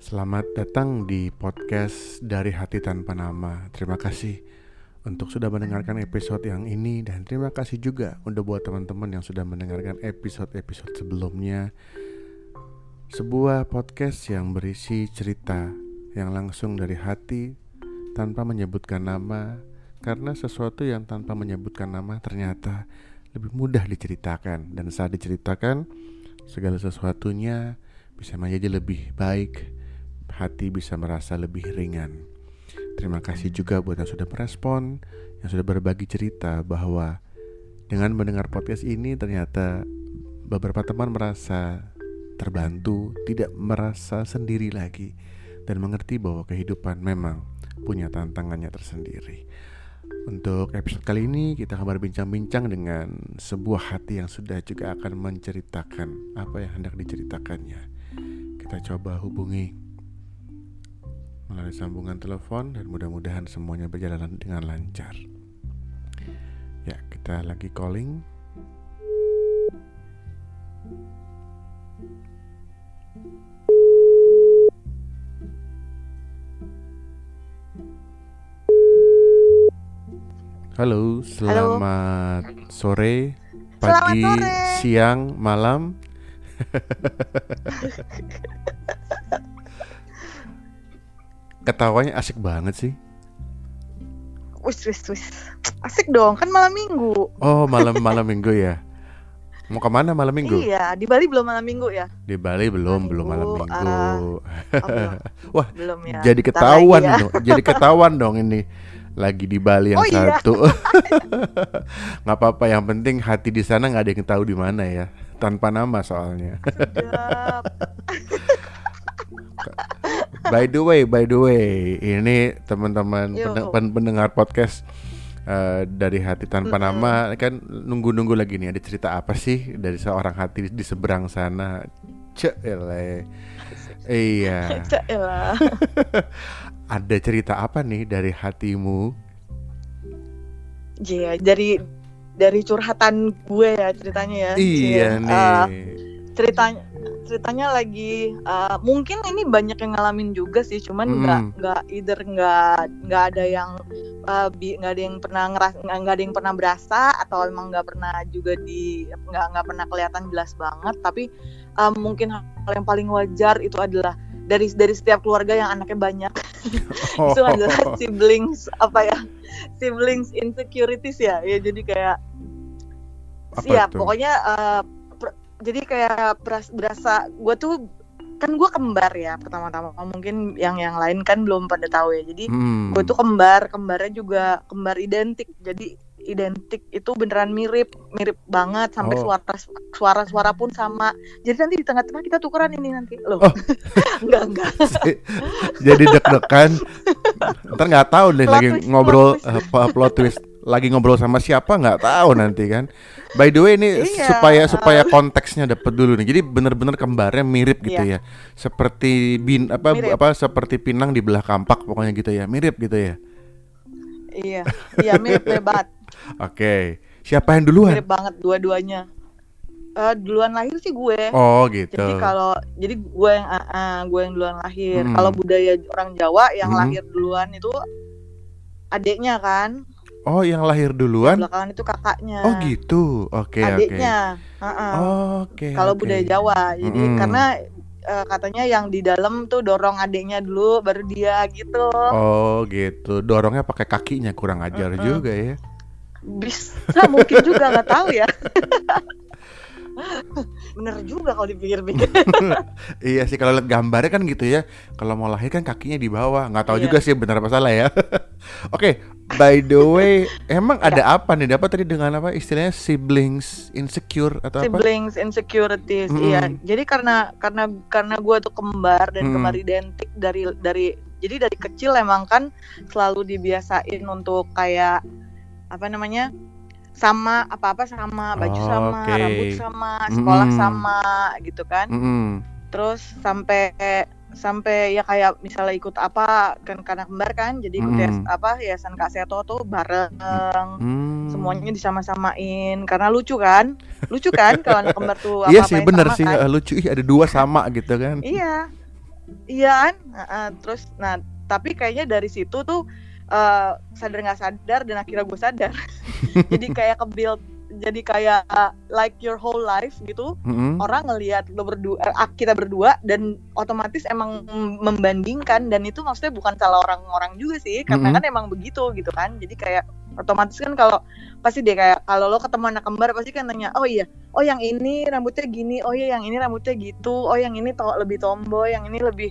Selamat datang di podcast dari hati tanpa nama. Terima kasih untuk sudah mendengarkan episode yang ini dan terima kasih juga untuk buat teman-teman yang sudah mendengarkan episode-episode sebelumnya. Sebuah podcast yang berisi cerita yang langsung dari hati tanpa menyebutkan nama karena sesuatu yang tanpa menyebutkan nama ternyata lebih mudah diceritakan dan saat diceritakan segala sesuatunya bisa menjadi lebih baik hati bisa merasa lebih ringan. Terima kasih juga buat yang sudah merespon, yang sudah berbagi cerita bahwa dengan mendengar podcast ini ternyata beberapa teman merasa terbantu, tidak merasa sendiri lagi dan mengerti bahwa kehidupan memang punya tantangannya tersendiri. Untuk episode kali ini kita akan berbincang-bincang dengan sebuah hati yang sudah juga akan menceritakan apa yang hendak diceritakannya. Kita coba hubungi melalui sambungan telepon dan mudah-mudahan semuanya berjalan dengan lancar. Ya, kita lagi calling. Halo, selamat Halo. sore, pagi, selamat sore. siang, malam. ketawanya asik banget sih. Wis wis wis. Asik dong, kan malam minggu. Oh, malam malam minggu ya. Mau ke mana malam minggu? Iya, di Bali belum malam minggu ya. Di Bali belum, malam belum malam minggu. Uh, oh, belum. Wah, belum ya. Jadi ketahuan ya. dong. Jadi ketahuan dong ini lagi di Bali yang oh, iya. satu. Iya. nggak apa-apa, yang penting hati di sana nggak ada yang tahu di mana ya. Tanpa nama soalnya. By the way, by the way, ini teman-teman pendengar podcast uh, dari hati tanpa mm -hmm. nama kan nunggu-nunggu lagi nih ada cerita apa sih dari seorang hati di seberang sana. Cek Iya. Cek ada cerita apa nih dari hatimu? Iya, dari dari curhatan gue ya ceritanya ya. Iya nih. Uh, ceritanya ceritanya lagi uh, mungkin ini banyak yang ngalamin juga sih cuman nggak hmm. nggak either nggak nggak ada yang uh, nggak ada yang pernah ngeras nggak ada yang pernah berasa atau emang nggak pernah juga di nggak nggak pernah kelihatan jelas banget tapi uh, mungkin hal yang paling wajar itu adalah dari dari setiap keluarga yang anaknya banyak oh. itu adalah siblings apa ya siblings insecurities ya ya jadi kayak apa ya pokoknya uh, jadi kayak berasa gue tuh kan gue kembar ya pertama-tama. Mungkin yang yang lain kan belum pada tahu ya. Jadi hmm. gue tuh kembar kembarnya juga kembar identik. Jadi identik itu beneran mirip mirip banget sampai oh. suara suara suara pun sama. Jadi nanti di tengah-tengah kita tukeran ini nanti. Loh. Oh. enggak enggak. Jadi deg-degan. Ntar nggak tahu deh plot lagi twist, ngobrol plot twist. Uh, plot twist lagi ngobrol sama siapa nggak tahu nanti kan by the way ini iya, supaya supaya konteksnya dapat dulu nih jadi bener-bener kembarnya mirip gitu iya. ya seperti bin apa mirip. apa seperti pinang di belah kampak pokoknya gitu ya mirip gitu ya iya iya mirip banget Oke. Siapa yang duluan? Mirip banget dua-duanya. Uh, duluan lahir sih gue. Oh gitu. Jadi kalau jadi gue yang uh, uh, gue yang duluan lahir. Hmm. Kalau budaya orang Jawa yang hmm. lahir duluan itu adiknya kan. Oh, yang lahir duluan? Belakangan itu kakaknya. Oh gitu. Oke okay, Adiknya. Okay. Uh -uh. Oh, Oke. Okay, kalau okay. budaya Jawa. Jadi hmm. karena uh, katanya yang di dalam tuh dorong adiknya dulu baru dia gitu. Oh gitu. Dorongnya pakai kakinya kurang ajar uh -uh. juga ya bisa mungkin juga nggak tahu ya bener juga kalau dipikir-pikir iya sih kalau lihat gambarnya kan gitu ya kalau mau lahir kan kakinya di bawah nggak tahu iya. juga sih benar apa salah ya oke okay, by the way emang ya. ada apa nih dapat tadi dengan apa istilahnya siblings insecure atau siblings apa siblings insecurities hmm. iya jadi karena karena karena gue tuh kembar dan hmm. kembar identik dari dari jadi dari kecil emang kan selalu dibiasain untuk kayak apa namanya sama apa-apa sama baju oh, sama okay. rambut sama sekolah mm. sama gitu kan mm. terus sampai sampai ya kayak misalnya ikut apa kan karena kembar kan jadi ikut mm. apa yayasan Kak Seto tuh bareng mm. semuanya disama-samain karena lucu kan lucu kan kalau anak kembar tuh apa iya sih bener sih kan? lucu ih ada dua sama gitu kan iya iya kan uh, terus nah tapi kayaknya dari situ tuh uh, sadar nggak sadar dan akhirnya gue sadar jadi kayak ke build jadi kayak uh, like your whole life gitu mm-hmm. orang ngelihat lo berdua uh, kita berdua dan otomatis emang membandingkan dan itu maksudnya bukan salah orang-orang juga sih karena mm-hmm. kan emang begitu gitu kan jadi kayak otomatis kan kalau pasti deh kayak kalau lo ketemu anak kembar pasti kan nanya oh iya oh yang ini rambutnya gini oh iya yang ini rambutnya gitu oh yang ini to lebih tomboy yang ini lebih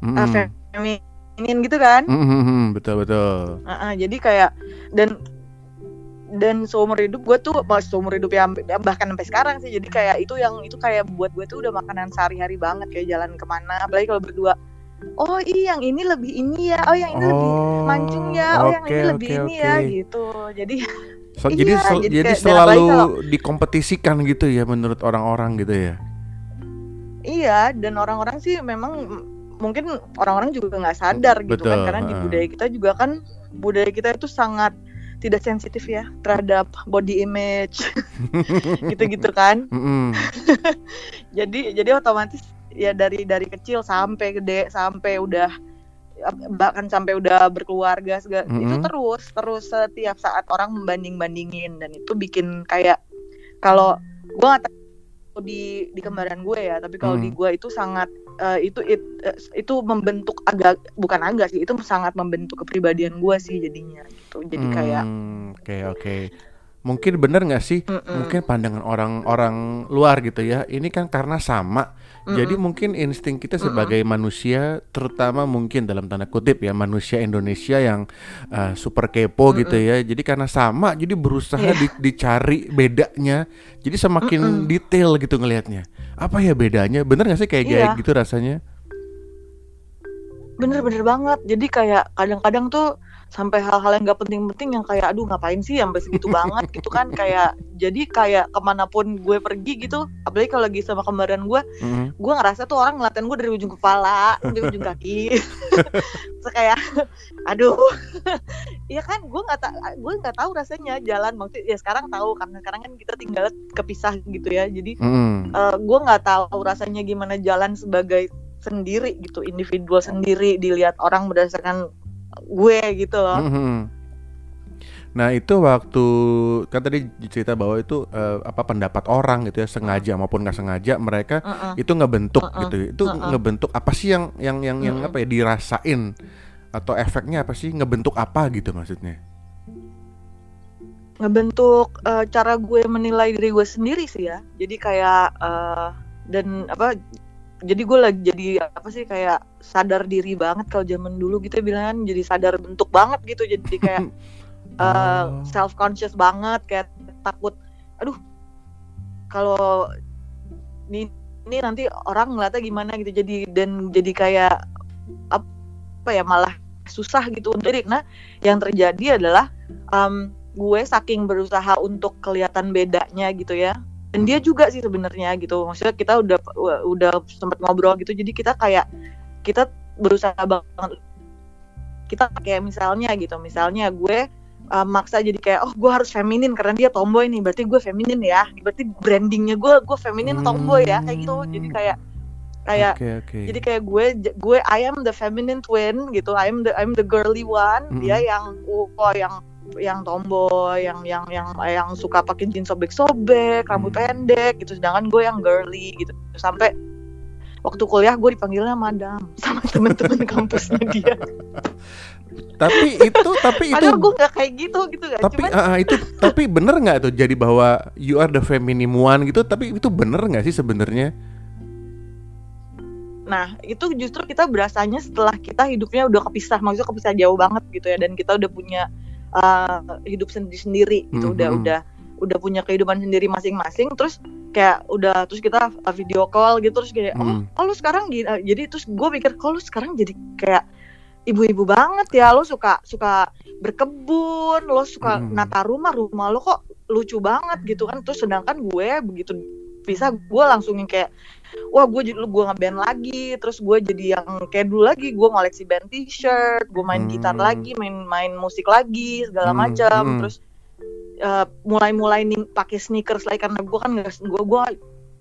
mm-hmm. uh, feminin gitu kan? Mm-hmm. betul betul. Uh -uh, jadi kayak dan dan seumur hidup gue tuh seumur hidup ya bahkan sampai sekarang sih jadi kayak itu yang itu kayak buat gue tuh udah makanan sehari-hari banget kayak jalan ke mana apalagi kalau berdua. Oh iya yang ini lebih ini ya oh yang ini oh, lebih mancung ya oh okay, yang ini lebih okay, ini ya gitu. Jadi so, iya, jadi so, jadi, jadi selalu kalau, dikompetisikan gitu ya menurut orang-orang gitu ya? Iya dan orang-orang sih memang mungkin orang-orang juga nggak sadar gitu kan karena di budaya kita juga kan budaya kita itu sangat tidak sensitif ya terhadap body image gitu-gitu kan jadi jadi otomatis ya dari dari kecil sampai gede sampai udah bahkan sampai udah berkeluarga segala mm -hmm. itu terus terus setiap saat orang membanding bandingin dan itu bikin kayak kalau gue nggak tahu di di kembaran gue ya tapi kalau mm. di gue itu sangat uh, itu it, uh, itu membentuk agak bukan agak sih itu sangat membentuk kepribadian gue sih jadinya gitu jadi hmm, kayak oke okay, oke okay. mungkin bener nggak sih mm -mm. mungkin pandangan orang-orang luar gitu ya ini kan karena sama jadi mungkin insting kita sebagai mm -mm. manusia terutama mungkin dalam tanda kutip ya manusia Indonesia yang uh, super kepo mm -mm. gitu ya jadi karena sama jadi berusaha yeah. di, dicari bedanya jadi semakin mm -mm. detail gitu ngelihatnya apa ya bedanya bener gak sih kayak yeah. gitu rasanya bener-bener banget jadi kayak kadang-kadang tuh sampai hal-hal yang gak penting-penting yang kayak aduh ngapain sih? sampai segitu banget gitu kan. Kayak jadi kayak ke mana pun gue pergi gitu apalagi kalau lagi sama kembaran gue mm-hmm. gue ngerasa tuh orang ngeliatin gue dari ujung kepala dari ujung kaki. Terus kayak aduh. Ya kan gue nggak tak gue nggak tahu rasanya jalan. Maksudnya ya sekarang tahu karena sekarang kan kita tinggal kepisah gitu ya. Jadi mm. uh, gue nggak tahu rasanya gimana jalan sebagai sendiri gitu individual sendiri dilihat orang berdasarkan gue gitu loh. Mm -hmm. Nah itu waktu kan tadi cerita bahwa itu uh, apa pendapat orang gitu ya sengaja uh. maupun nggak sengaja mereka uh -uh. itu ngebentuk uh -uh. gitu. Itu uh -uh. ngebentuk apa sih yang yang yang uh -uh. yang apa ya dirasain atau efeknya apa sih ngebentuk apa gitu maksudnya? Ngebentuk uh, cara gue menilai diri gue sendiri sih ya. Jadi kayak uh, dan apa jadi gue lagi jadi apa sih kayak sadar diri banget kalau zaman dulu gitu ya bilang kan jadi sadar bentuk banget gitu. Jadi kayak uh, eh, oh. self conscious banget kayak takut aduh kalau ini ini nanti orang ngeliatnya gimana gitu. Jadi dan jadi kayak apa ya malah susah gitu untuk nah yang terjadi adalah um, gue saking berusaha untuk kelihatan bedanya gitu ya dan dia juga sih sebenarnya gitu. Maksudnya kita udah udah sempat ngobrol gitu. Jadi kita kayak kita berusaha banget. Kita kayak misalnya gitu. Misalnya gue uh, maksa jadi kayak oh gue harus feminin karena dia tomboy nih. Berarti gue feminin ya. Berarti brandingnya gue gue feminin tomboy ya. Kayak gitu. Jadi kayak kayak okay, okay. jadi kayak gue gue I am the feminine twin gitu. I am the I'm the girly one. Mm. dia yang oh yang yang tomboy, yang yang yang yang suka pakai jeans sobek-sobek, rambut hmm. pendek gitu. Sedangkan gue yang girly gitu. Sampai waktu kuliah gue dipanggilnya madam sama teman-teman kampusnya dia. tapi itu tapi itu Padahal gue gak kayak gitu gitu kan. Tapi Cuman... uh, itu tapi bener nggak tuh jadi bahwa you are the feminine one gitu tapi itu bener nggak sih sebenarnya? Nah, itu justru kita berasanya setelah kita hidupnya udah kepisah, maksudnya kepisah jauh banget gitu ya, dan kita udah punya uh, hidup sendiri-sendiri gitu mm -hmm. udah udah udah punya kehidupan sendiri masing-masing terus kayak udah terus kita uh, video call gitu terus kayak oh kalau sekarang gini uh, jadi terus gue mikir kalau sekarang jadi kayak ibu-ibu banget ya lo suka suka berkebun lo suka hmm. nata rumah rumah lo kok lucu banget gitu kan terus sedangkan gue begitu bisa gue langsung yang kayak wah gue jadi gue ngeband lagi terus gue jadi yang kayak dulu lagi gue ngoleksi band t-shirt gue main hmm. gitar lagi main main musik lagi segala hmm. macam hmm. terus uh, mulai mulai nih pakai sneakers lagi karena gue kan nggak gue gue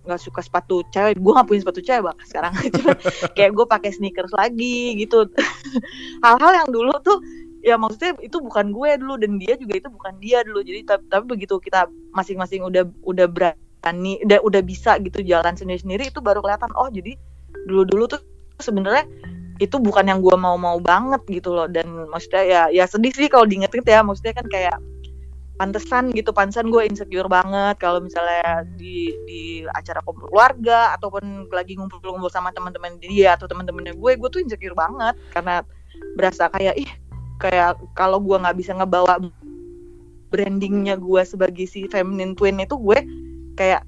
nggak suka sepatu cewek gue nggak punya sepatu cewek bak sekarang kayak gue pakai sneakers lagi gitu hal-hal yang dulu tuh ya maksudnya itu bukan gue dulu dan dia juga itu bukan dia dulu jadi tapi, tapi begitu kita masing-masing udah udah berani udah udah bisa gitu jalan sendiri-sendiri itu baru kelihatan oh jadi dulu-dulu tuh sebenarnya itu bukan yang gue mau-mau banget gitu loh. Dan maksudnya ya ya sedih sih kalau diinget-inget ya maksudnya kan kayak pantesan gitu pantesan gue insecure banget kalau misalnya di di acara kumpul keluarga ataupun lagi ngumpul-ngumpul sama teman-teman dia atau teman-temannya gue gue tuh insecure banget karena berasa kayak ih kayak kalau gue nggak bisa ngebawa brandingnya gue sebagai si feminine twin itu gue kayak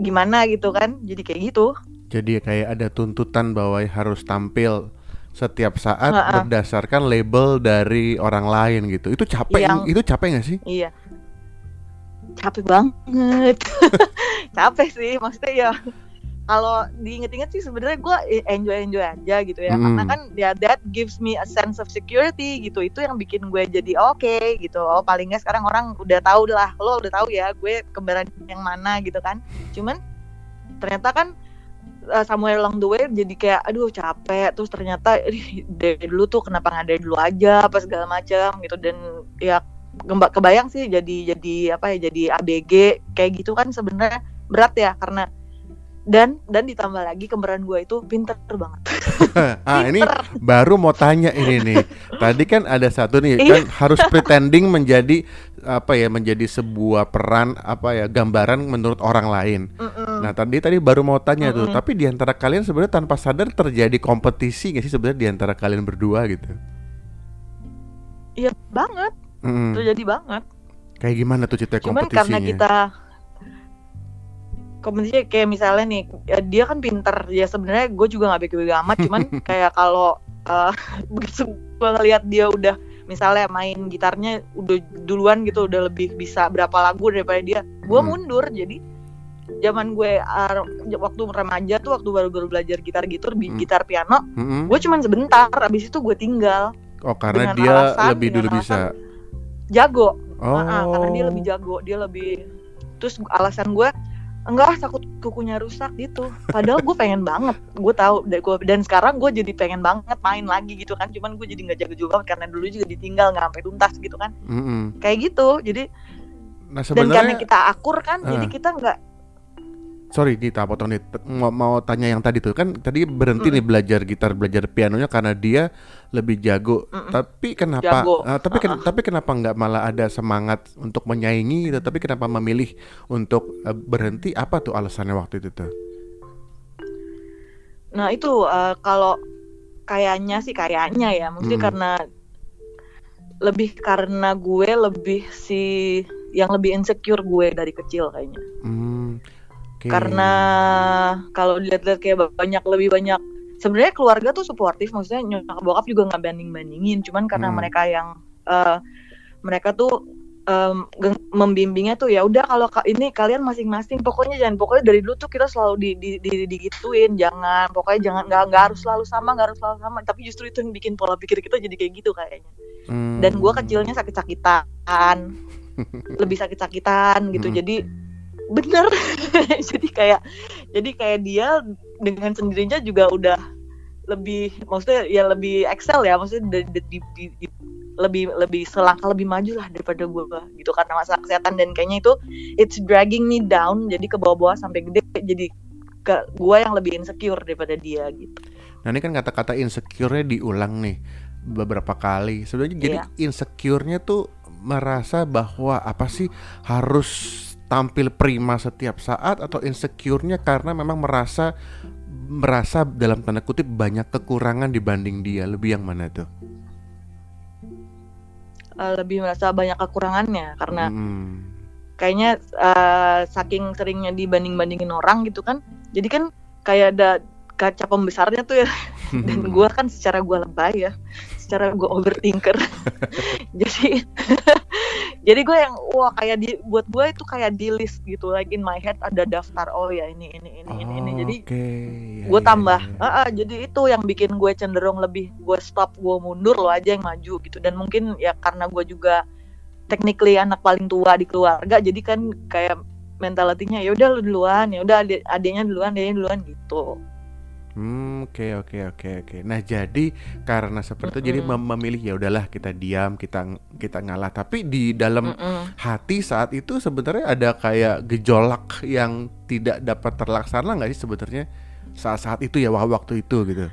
gimana gitu kan jadi kayak gitu jadi kayak ada tuntutan bahwa harus tampil setiap saat uh -uh. berdasarkan label dari orang lain gitu. Itu capek, yang, itu capek gak sih? Iya, capek banget. capek sih, maksudnya ya kalau diinget-inget sih sebenarnya gue enjoy enjoy aja gitu ya, mm. karena kan ya that gives me a sense of security gitu. Itu yang bikin gue jadi oke okay, gitu. Oh paling nggak sekarang orang udah tahu lah, lo udah tahu ya gue kembaran yang mana gitu kan. Cuman ternyata kan uh, somewhere along the way jadi kayak aduh capek terus ternyata dari dulu tuh kenapa nggak dari dulu aja apa segala macam gitu dan ya gembak kebayang sih jadi jadi apa ya jadi ABG kayak gitu kan sebenarnya berat ya karena dan dan ditambah lagi kembaran gue itu pinter banget. ah pinter. ini baru mau tanya ini nih. Tadi kan ada satu nih kan harus pretending menjadi apa ya menjadi sebuah peran apa ya gambaran menurut orang lain. Mm -mm. Nah tadi tadi baru mau tanya mm -mm. tuh. Tapi di antara kalian sebenarnya tanpa sadar terjadi kompetisi gak sih sebenarnya di antara kalian berdua gitu? Iya banget. Mm -mm. Terjadi banget. Kayak gimana tuh cerita kompetisinya? Cuman karena kita kompetisi kayak misalnya nih ya dia kan pinter ya sebenarnya gue juga nggak bego-bego amat cuman kayak kalau uh, begitu gue ngeliat dia udah misalnya main gitarnya udah duluan gitu udah lebih bisa berapa lagu daripada dia gue hmm. mundur jadi zaman gue uh, waktu remaja tuh waktu baru-baru belajar gitar gitu hmm. gitar piano hmm. gue cuman sebentar abis itu gue tinggal oh karena dia alasan, lebih dulu bisa jago oh. uh, karena dia lebih jago dia lebih terus alasan gue enggak takut kukunya rusak gitu padahal gue pengen banget gue tahu dan gue dan sekarang gue jadi pengen banget main lagi gitu kan cuman gue jadi nggak jaga juga karena dulu juga ditinggal nggak sampai tuntas gitu kan mm -hmm. kayak gitu jadi nah, sebenarnya, dan karena kita akur kan uh. jadi kita nggak sorry Dita potong nih mau, mau tanya yang tadi tuh kan tadi berhenti mm. nih belajar gitar belajar pianonya karena dia lebih jago mm -mm. tapi kenapa jago. Uh, tapi uh -uh. tapi kenapa nggak malah ada semangat untuk menyaingi gitu tapi kenapa memilih untuk uh, berhenti apa tuh alasannya waktu itu tuh nah itu uh, kalau kayaknya sih kayaknya ya mungkin mm. karena lebih karena gue lebih si yang lebih insecure gue dari kecil kayaknya mm okay. karena kalau dilihat-lihat kayak banyak lebih banyak sebenarnya keluarga tuh suportif maksudnya nyokap bokap juga nggak banding bandingin cuman karena hmm. mereka yang uh, mereka tuh um, membimbingnya tuh ya udah kalau ini kalian masing-masing pokoknya jangan pokoknya dari dulu tuh kita selalu di, di, di, digituin jangan pokoknya jangan nggak nggak harus selalu sama nggak harus selalu sama tapi justru itu yang bikin pola pikir kita jadi kayak gitu kayaknya hmm. dan gue kecilnya sakit-sakitan lebih sakit-sakitan gitu hmm. jadi bener jadi kayak jadi kayak dia dengan sendirinya juga udah lebih maksudnya ya lebih excel ya maksudnya di, di, di, di, lebih lebih selangkah lebih maju lah daripada gue gitu karena masalah kesehatan dan kayaknya itu it's dragging me down jadi ke bawah-bawah sampai gede jadi ke gue yang lebih insecure daripada dia gitu. Nah ini kan kata-kata insecure-nya diulang nih beberapa kali. Sebenarnya jadi yeah. insecure-nya tuh merasa bahwa apa sih harus tampil prima setiap saat atau insecure-nya karena memang merasa merasa dalam tanda kutip banyak kekurangan dibanding dia lebih yang mana tuh? Uh, lebih merasa banyak kekurangannya karena hmm. kayaknya uh, saking seringnya dibanding-bandingin orang gitu kan jadi kan kayak ada kaca pembesarnya tuh ya dan gue kan secara gue lebay ya secara gue overthinker. Jadi jadi gue yang wah kayak di buat gue itu kayak di list gitu. Like in my head ada daftar oh ya ini ini ini oh, ini. Ini jadi okay. ya, gue ya, tambah. ya, ya. Uh, uh, jadi itu yang bikin gue cenderung lebih gue stop gue mundur lo aja yang maju gitu. Dan mungkin ya karena gue juga technically anak paling tua di keluarga jadi kan kayak mentalitinya ya udah lu duluan ya udah adik adiknya duluan adiknya duluan gitu Hmm, oke oke oke oke. Nah, jadi karena seperti itu jadi Mm-mm. mem- memilih ya udahlah kita diam, kita kita ngalah. Tapi di dalam Mm-mm. hati saat itu sebenarnya ada kayak gejolak yang tidak dapat terlaksana nggak sih sebenarnya saat-saat itu ya waktu itu gitu.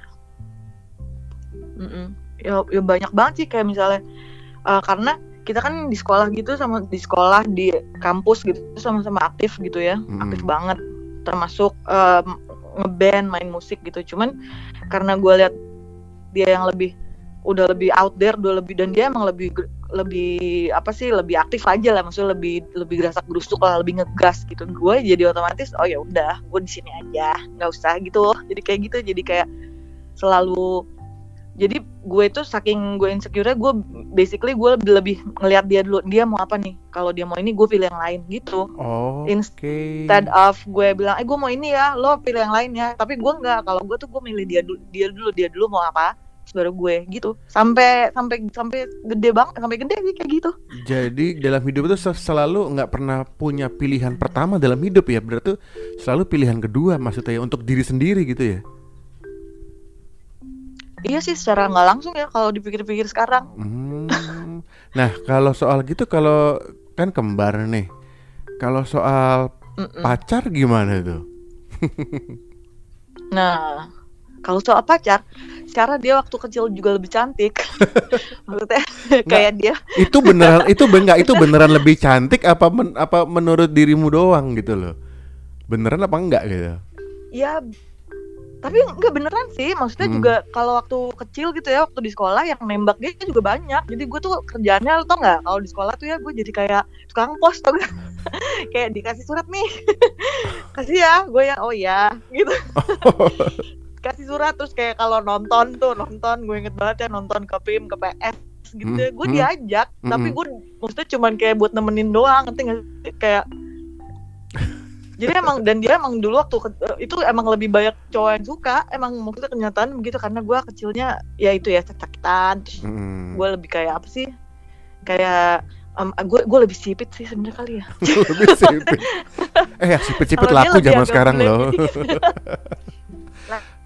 Mm-mm. ya, ya banyak banget sih kayak misalnya uh, karena kita kan di sekolah gitu sama di sekolah di kampus gitu sama-sama aktif gitu ya Mm-mm. aktif banget termasuk um, ngeband main musik gitu. Cuman karena gue lihat dia yang lebih udah lebih out there udah lebih dan dia emang lebih lebih apa sih lebih aktif aja lah. Maksudnya lebih lebih gerasak gerusuk lah lebih ngegas gitu. Gue jadi otomatis oh ya udah gue di sini aja nggak usah gitu jadi kayak gitu jadi kayak selalu jadi gue itu saking gue insecure gue basically gue lebih lebih ngelihat dia dulu dia mau apa nih kalau dia mau ini gue pilih yang lain gitu Oh, oke. instead of gue bilang eh gue mau ini ya lo pilih yang lain ya tapi gue nggak kalau gue tuh gue milih dia dulu dia dulu dia dulu mau apa baru gue gitu sampai sampai sampai gede banget sampai gede sih kayak gitu Jadi dalam hidup itu se- selalu nggak pernah punya pilihan pertama dalam hidup ya. Berarti selalu pilihan kedua maksudnya ya, untuk diri sendiri gitu ya. Iya sih secara nggak langsung ya kalau dipikir-pikir sekarang Hmm. Nah, kalau soal gitu kalau kan kembar nih. Kalau soal Mm-mm. pacar gimana tuh? Nah, kalau soal pacar, secara dia waktu kecil juga lebih cantik. Maksudnya kayak dia, Itu beneran itu enggak itu beneran lebih cantik apa men- apa menurut dirimu doang gitu loh. Beneran apa enggak gitu? ya tapi nggak beneran sih. Maksudnya Hmm. juga kalau waktu kecil gitu ya, waktu di sekolah yang nembak dia juga banyak. Jadi gue tuh kerjaannya lo tau nggak? Kalau di sekolah tuh ya gue jadi kayak tukang pos tau gak? kayak dikasih surat nih, kasih ya, gue ya, oh ya, gitu. kasih surat terus kayak kalau nonton tuh nonton gue inget banget ya nonton ke PIM ke PS gitu Hmm, ya gue hmm. diajak tapi Hmm. gue maksudnya cuman kayak buat nemenin doang sih? kayak jadi emang dan dia emang dulu waktu ke- eh, itu emang lebih banyak cowok yang suka. Emang maksudnya kenyataan begitu karena gue kecilnya ya itu ya sakit-sakitan Hmm. gue lebih kayak apa sih? Kayak em, gue gue lebih sipit sih sebenarnya kali ya. Lebih sipit. Eh, ya, sipit-sipit laku zaman sekarang loh.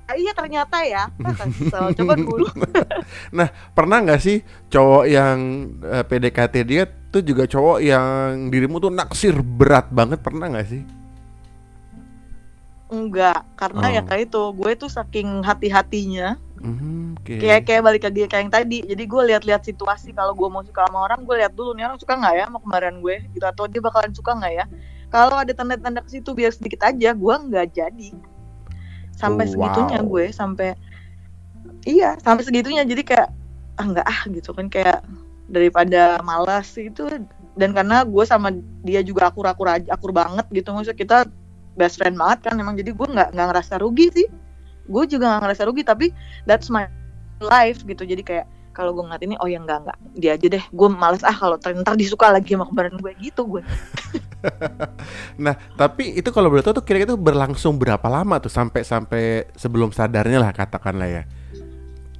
Ah, iya ternyata ya. Ah, kesel? Coba dulu. Pernah nggak sih cowok yang eh, PDKT dia tuh juga cowok yang dirimu tuh naksir berat banget? Pernah nggak sih? Enggak karena ya Oh. kayak itu gue tuh saking hati-hatinya Hmm, oke. kayak kayak balik lagi kayak yang tadi jadi gue lihat-lihat situasi kalau gue mau suka sama orang gue lihat dulu nih orang suka nggak ya sama kemarin gue gitu atau dia bakalan suka nggak ya kalau ada tanda-tanda ke situ biar sedikit aja gue nggak jadi sampai Oh, segitunya wow. gue sampai iya sampai segitunya jadi kayak ah nggak ah gitu kan kayak daripada malas itu dan karena gue sama dia juga akur-akur aja akur banget gitu maksudnya kita best friend banget kan emang. Jadi gue nggak nggak ngerasa rugi sih. Gue juga nggak ngerasa rugi tapi that's my life gitu. Jadi kayak kalau gue ngeliat ini oh ya enggak enggak dia aja deh. Gue males ah kalau ntar disuka lagi sama kemarin gue gitu gue Nah, tapi itu kalau tahu tuh kira-kira itu berlangsung berapa lama tuh? Sampai sampai sebelum sadarnya lah katakanlah ya.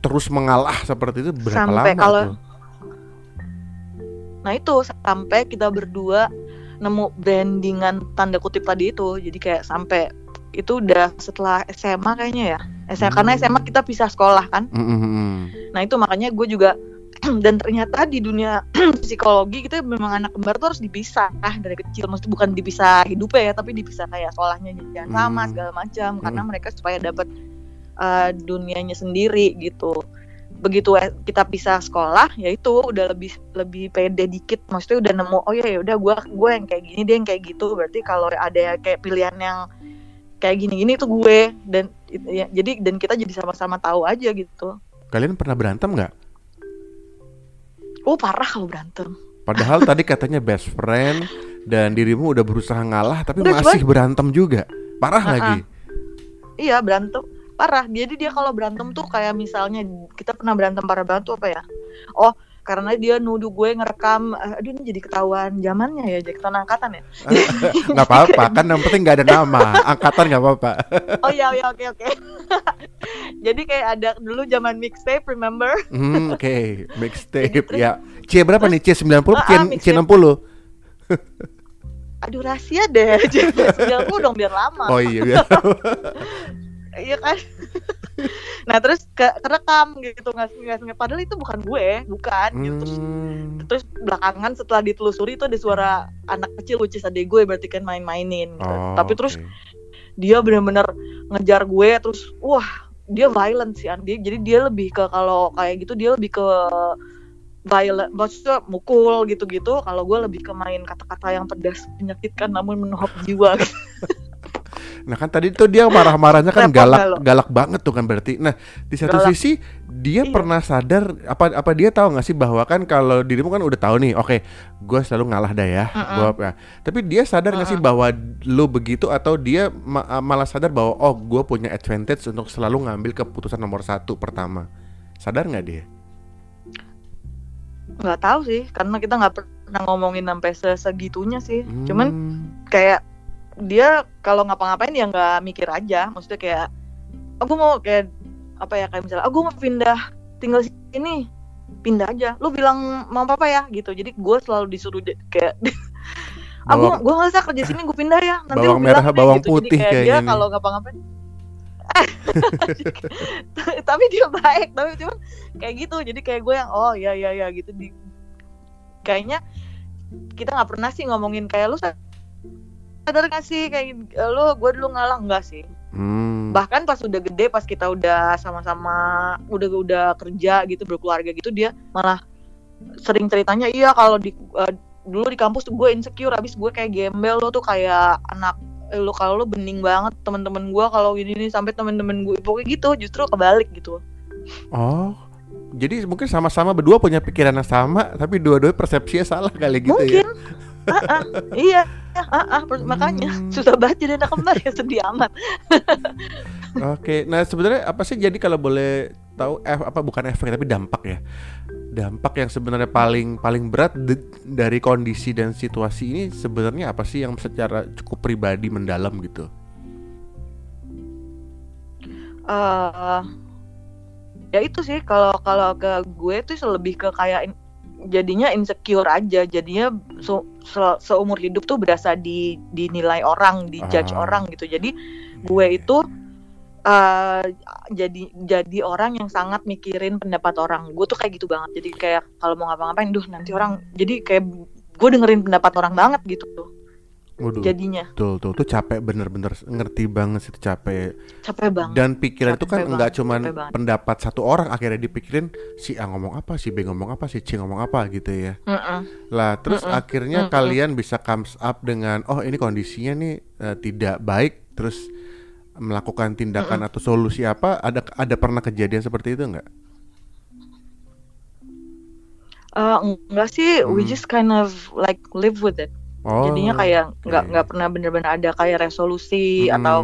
Terus mengalah seperti itu berapa Sampai lama kalau- tuh? nah itu sampai kita berdua nemu brandingan tanda kutip tadi itu jadi kayak sampai itu udah setelah SMA kayaknya ya SMA karena Hmm. SMA kita pisah sekolah kan Mm, mm, mm. nah itu makanya gue juga dan ternyata di dunia psikologi kita memang anak kembar tuh harus dipisah dari kecil maksudnya bukan dipisah hidupnya ya tapi dipisah kayak sekolahnya jangan sama Hmm. segala macam karena Hmm. mereka supaya dapat uh, dunianya sendiri gitu begitu eh, kita pisah sekolah ya itu udah lebih lebih pede dikit. Maksudnya udah nemu oh ya ya udah gue gue yang kayak gini dia yang kayak gitu. Berarti kalau ada kayak pilihan yang kayak gini-gini tuh gue. Dan ya, jadi dan kita jadi sama-sama tahu aja gitu. Kalian pernah berantem nggak? oh parah kalau berantem. Padahal tadi katanya best friend dan dirimu udah berusaha ngalah tapi Udah, masih berantem juga. Parah Ah, lagi. Iya berantem parah. Jadi dia kalau berantem tuh kayak misalnya kita pernah berantem parah banget tuh apa ya? Oh karena dia nuduh gue ngerekam, eh, aduh ini jadi ketahuan zamannya ya, jadi ketahuan angkatan ya. nggak apa-apa kan yang penting nggak ada nama angkatan nggak apa-apa Oh iya iya oke oke. jadi kayak ada dulu zaman mixtape, remember? Hmm, oke mixtape Jadi terus- ya C berapa nih C 90 Ah, C, ah, C mixtape. 60 aduh rahasia deh jangan dong biar lama oh iya biar iya kan? Nah terus ke kerekam gitu nggak nggak padahal itu bukan gue bukan. Gitu terus Hmm. terus belakangan setelah ditelusuri itu ada suara anak kecil is adik gue berarti kan main-mainin gitu. Oh, tapi terus dia bener-bener ngejar gue terus wah dia violent sih Andi jadi dia lebih ke kalau kayak gitu dia lebih ke violent maksudnya mukul gitu-gitu. Kalau gue lebih ke main kata-kata yang pedas menyakitkan namun menohok jiwa Nah kan tadi tuh dia marah-marahnya kan Repot galak lo? galak banget tuh kan berarti. Nah di satu Galak. sisi dia Iya. pernah sadar apa apa dia tahu nggak sih bahwa kan kalau dirimu kan udah tahu nih, oke, gue selalu ngalah dah ya, Mm-mm. gua apa. Tapi dia sadar nggak sih bahwa lu begitu atau dia ma- malah sadar bahwa oh gue punya advantage untuk selalu ngambil keputusan nomor satu pertama. Sadar nggak dia? nggak tahu sih karena kita nggak pernah ngomongin sampai se- segitunya sih Hmm. cuman kayak dia kalau ngapa-ngapain ya nggak mikir aja. Maksudnya kayak aku mau kayak apa ya kayak misalnya aku mau pindah tinggal sini pindah aja. Lu bilang mau apa ya gitu. Jadi gue selalu disuruh kayak aku gue nggak usah kerja sini gue pindah ya. Nanti Bawang lu bilang merah, deh," bawang gitu. putih jadi kayak kayaknya dia kalau ngapa-ngapain tapi dia baik tapi cuman kayak gitu. Jadi kayak gue yang oh ya ya ya gitu. Di kayaknya kita nggak pernah sih ngomongin kayak lu sadar gak sih? Kayak lu gue dulu ngalah enggak sih. Hmm. bahkan pas udah gede pas kita udah sama-sama udah udah kerja gitu berkeluarga gitu dia malah sering ceritanya iya kalau di eh, dulu di kampus tuh gue insecure abis gue kayak gembel lo tuh kayak anak eh, lu kalau lu bening banget temen-temen gue kalau ini ini sampai temen-temen gue pokoknya gitu justru kebalik gitu. Oh, jadi mungkin sama-sama berdua punya pikiran yang sama, tapi dua-dua persepsinya salah kali gitu mungkin. Ya. Ah, ah, iya ah, ah, per- makanya Hmm. susah banget jadi anak kembar ya sedih amat Oke, nah sebenarnya apa sih jadi kalau boleh tahu eh, apa bukan efek tapi dampak ya? Dampak yang sebenarnya paling paling berat de- dari kondisi dan situasi ini sebenarnya apa sih yang secara cukup pribadi mendalam gitu? eh ya itu sih kalau kalau ke gue tuh lebih ke kayak in- jadinya insecure aja jadinya se- se- seumur hidup tuh berasa di dinilai orang dijudge Ah. orang gitu. Jadi gue itu eh jadi jadi orang yang sangat mikirin pendapat orang. Gue tuh kayak gitu banget. Jadi kayak kalau mau ngapa-ngapain duh nanti orang jadi kayak gue dengerin pendapat orang banget gitu. tuh Waduh, jadinya betul tuh tuh capek bener-bener ngerti banget sih tuh capek. capek banget Dan pikiran itu kan Capek enggak banget, cuman capek pendapat satu orang akhirnya dipikirin si A ngomong apa, si B ngomong apa, si C ngomong apa gitu ya. Mm-mm. Lah, terus Mm-mm. akhirnya Mm-mm. kalian bisa comes up dengan oh ini kondisinya nih eh, tidak baik, terus melakukan tindakan atau solusi apa? Ada ada pernah kejadian seperti itu enggak? Eh, enggak sih we Hmm. just kind of like live with it Oh. jadinya kayak nggak oke. nggak pernah bener-bener ada kayak resolusi Mm-mm. atau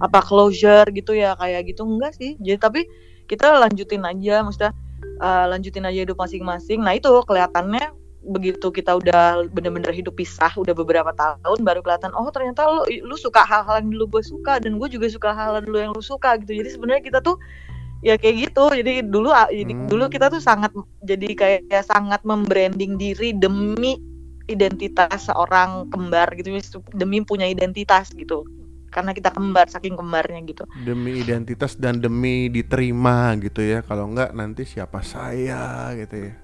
apa closure gitu ya kayak gitu enggak sih jadi tapi kita lanjutin aja maksudnya eh, lanjutin aja hidup masing-masing nah itu kelihatannya begitu kita udah bener-bener hidup pisah udah beberapa tahun baru kelihatan oh ternyata lu lu suka hal-hal yang dulu gue suka dan gue juga suka hal-hal dulu yang lu suka gitu jadi sebenarnya kita tuh ya kayak gitu jadi dulu jadi Hmm. dulu kita tuh sangat jadi kayak ya sangat membranding diri demi identitas seorang kembar gitu demi punya identitas gitu. Karena kita kembar saking kembarnya gitu. Demi identitas dan demi diterima gitu ya. Kalau enggak nanti siapa saya gitu ya.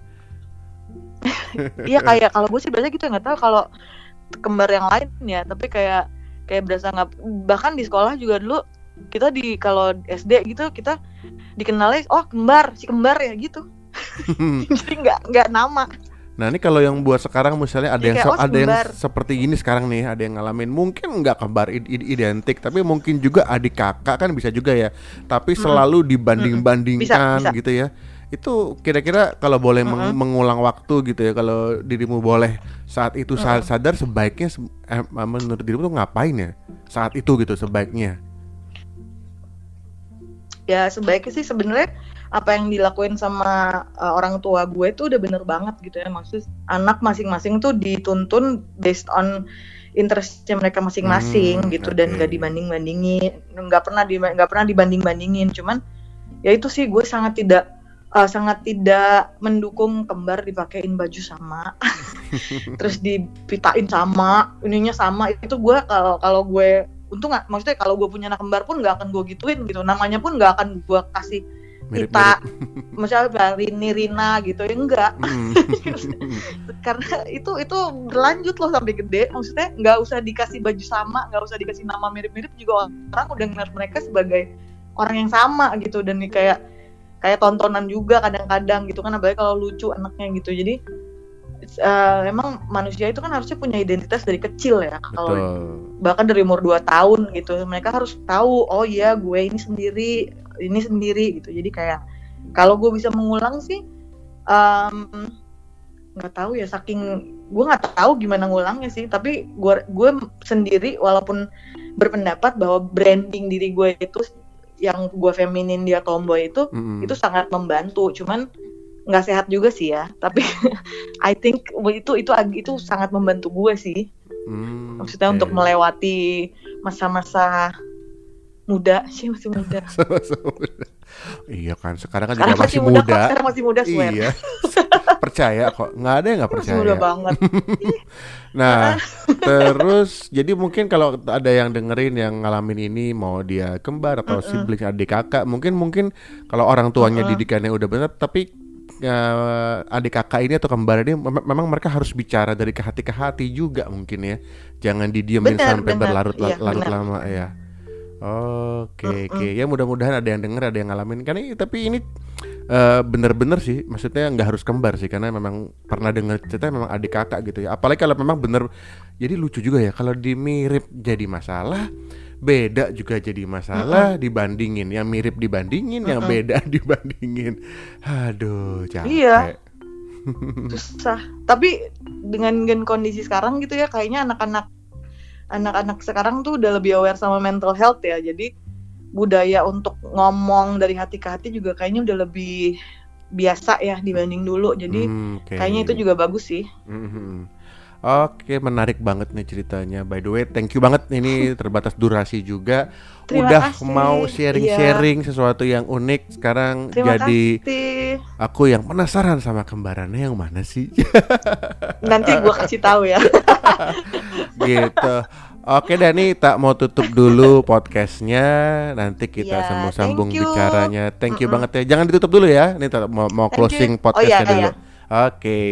iya kayak kalau gue sih biasa gitu nggak tahu kalau kembar yang lain ya. Tapi kayak kayak berasa nggak bahkan di sekolah juga dulu kita di kalau SD gitu kita dikenalnya oh kembar si kembar ya gitu. Jadi nggak nggak nama Nah ini kalau yang buat sekarang misalnya ada Jadi yang kayak, oh, ada yang seperti gini sekarang nih, ada yang ngalamin mungkin nggak kembar id- id- identik, tapi mungkin juga adik kakak kan bisa juga ya. Tapi selalu dibanding-bandingkan Bisa, bisa. gitu ya. Itu kira-kira kalau boleh mengulang waktu gitu ya, kalau dirimu boleh saat itu saat sadar sebaiknya se- eh, menurut dirimu tuh ngapain ya saat itu gitu sebaiknya. ya sebaiknya sih sebenarnya apa yang dilakuin sama uh, orang tua gue tuh udah bener banget gitu ya. Maksud anak masing-masing tuh dituntun based on interestnya mereka masing-masing Hmm, gitu dan oke. nggak dibanding bandingin nggak pernah di nggak pernah dibanding bandingin cuman ya itu sih gue sangat tidak uh, sangat tidak mendukung kembar dipakein baju sama terus dipitain sama ininya sama. Itu gue kalau kalau gue untung maksudnya kalau gue punya anak kembar pun nggak akan gue gituin gitu. Namanya pun nggak akan gue kasih kita misalnya Rini Rina gitu ya enggak. Hmm. karena itu itu berlanjut loh sampai gede. Maksudnya nggak usah dikasih baju sama nggak usah dikasih nama mirip-mirip juga orang udah ngeliat mereka sebagai orang yang sama gitu. Dan nih kayak kayak tontonan juga kadang-kadang gitu kan apalagi kalau lucu anaknya gitu. Jadi uh, emang manusia itu kan harusnya punya identitas dari kecil ya. Kalau bahkan dari umur 2 tahun gitu mereka harus tahu oh iya gue ini sendiri ini sendiri gitu. Jadi kayak kalau gue bisa mengulang sih nggak um, tahu ya saking gue nggak tahu gimana ngulangnya sih. Tapi gue gue sendiri walaupun berpendapat bahwa branding diri gue itu yang gue feminin dia tomboy itu mm -hmm. itu sangat membantu. Cuman nggak sehat juga sih ya. Tapi I think itu itu itu sangat membantu gue sih. Hmm, maksudnya okay. untuk melewati masa-masa muda sih masih muda. iya kan sekarang kan sekarang juga masih, muda, muda. sekarang masih muda swear. iya. Percaya kok. Nggak ada yang nggak percaya. masih muda banget. Nah terus jadi mungkin kalau ada yang dengerin yang ngalamin ini mau dia kembar atau mm -mm. sibling adik kakak mungkin mungkin kalau orang tuanya mm -mm. didikannya udah benar tapi uh, adik kakak ini atau kembar ini mem memang mereka harus bicara dari ke hati ke hati juga mungkin ya. Jangan didiemin bener, sampai berlarut iya, larut lama ya oke okay, oke. Okay. ya mudah-mudahan ada yang denger ada yang ngalamin. Kan ini tapi ini uh, bener-bener sih. Maksudnya nggak harus kembar sih karena memang pernah dengar cerita memang adik kakak gitu ya. Apalagi kalau memang bener jadi lucu juga ya kalau dimirip jadi masalah beda juga jadi masalah uh -uh. dibandingin. Yang mirip dibandingin uh -uh. yang beda dibandingin. Aduh capek. Iya. Susah. Tapi dengan, dengan kondisi sekarang gitu ya kayaknya anak-anak anak-anak sekarang tuh udah lebih aware sama mental health ya jadi budaya untuk ngomong dari hati ke hati juga kayaknya udah lebih biasa ya dibanding dulu jadi hmm, okay. kayaknya itu juga bagus sih mm -hmm. Oke, menarik banget nih ceritanya. By the way, thank you banget ini terbatas durasi juga. Terima Udah kasih. mau sharing-sharing iya. sesuatu yang unik. Sekarang Terima jadi kasih. aku yang penasaran sama kembarannya yang mana sih? Nanti gua kasih tahu ya. gitu. Oke Dani, tak mau tutup dulu podcastnya. Nanti kita yeah, sambung-sambung bicaranya. Thank you mm -mm. banget ya. Jangan ditutup dulu ya. Ini mau mau closing oh, podcastnya oh, iya, dulu. Iya. Oke. Okay.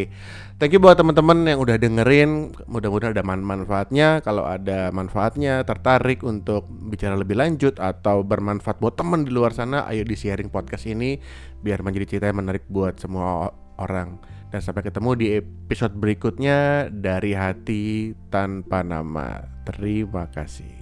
Thank you buat teman-teman yang udah dengerin. Mudah-mudahan ada man manfaatnya. Kalau ada manfaatnya, tertarik untuk bicara lebih lanjut atau bermanfaat buat teman di luar sana, ayo di sharing podcast ini biar menjadi cerita yang menarik buat semua orang. Dan sampai ketemu di episode berikutnya dari hati tanpa nama. Terima kasih.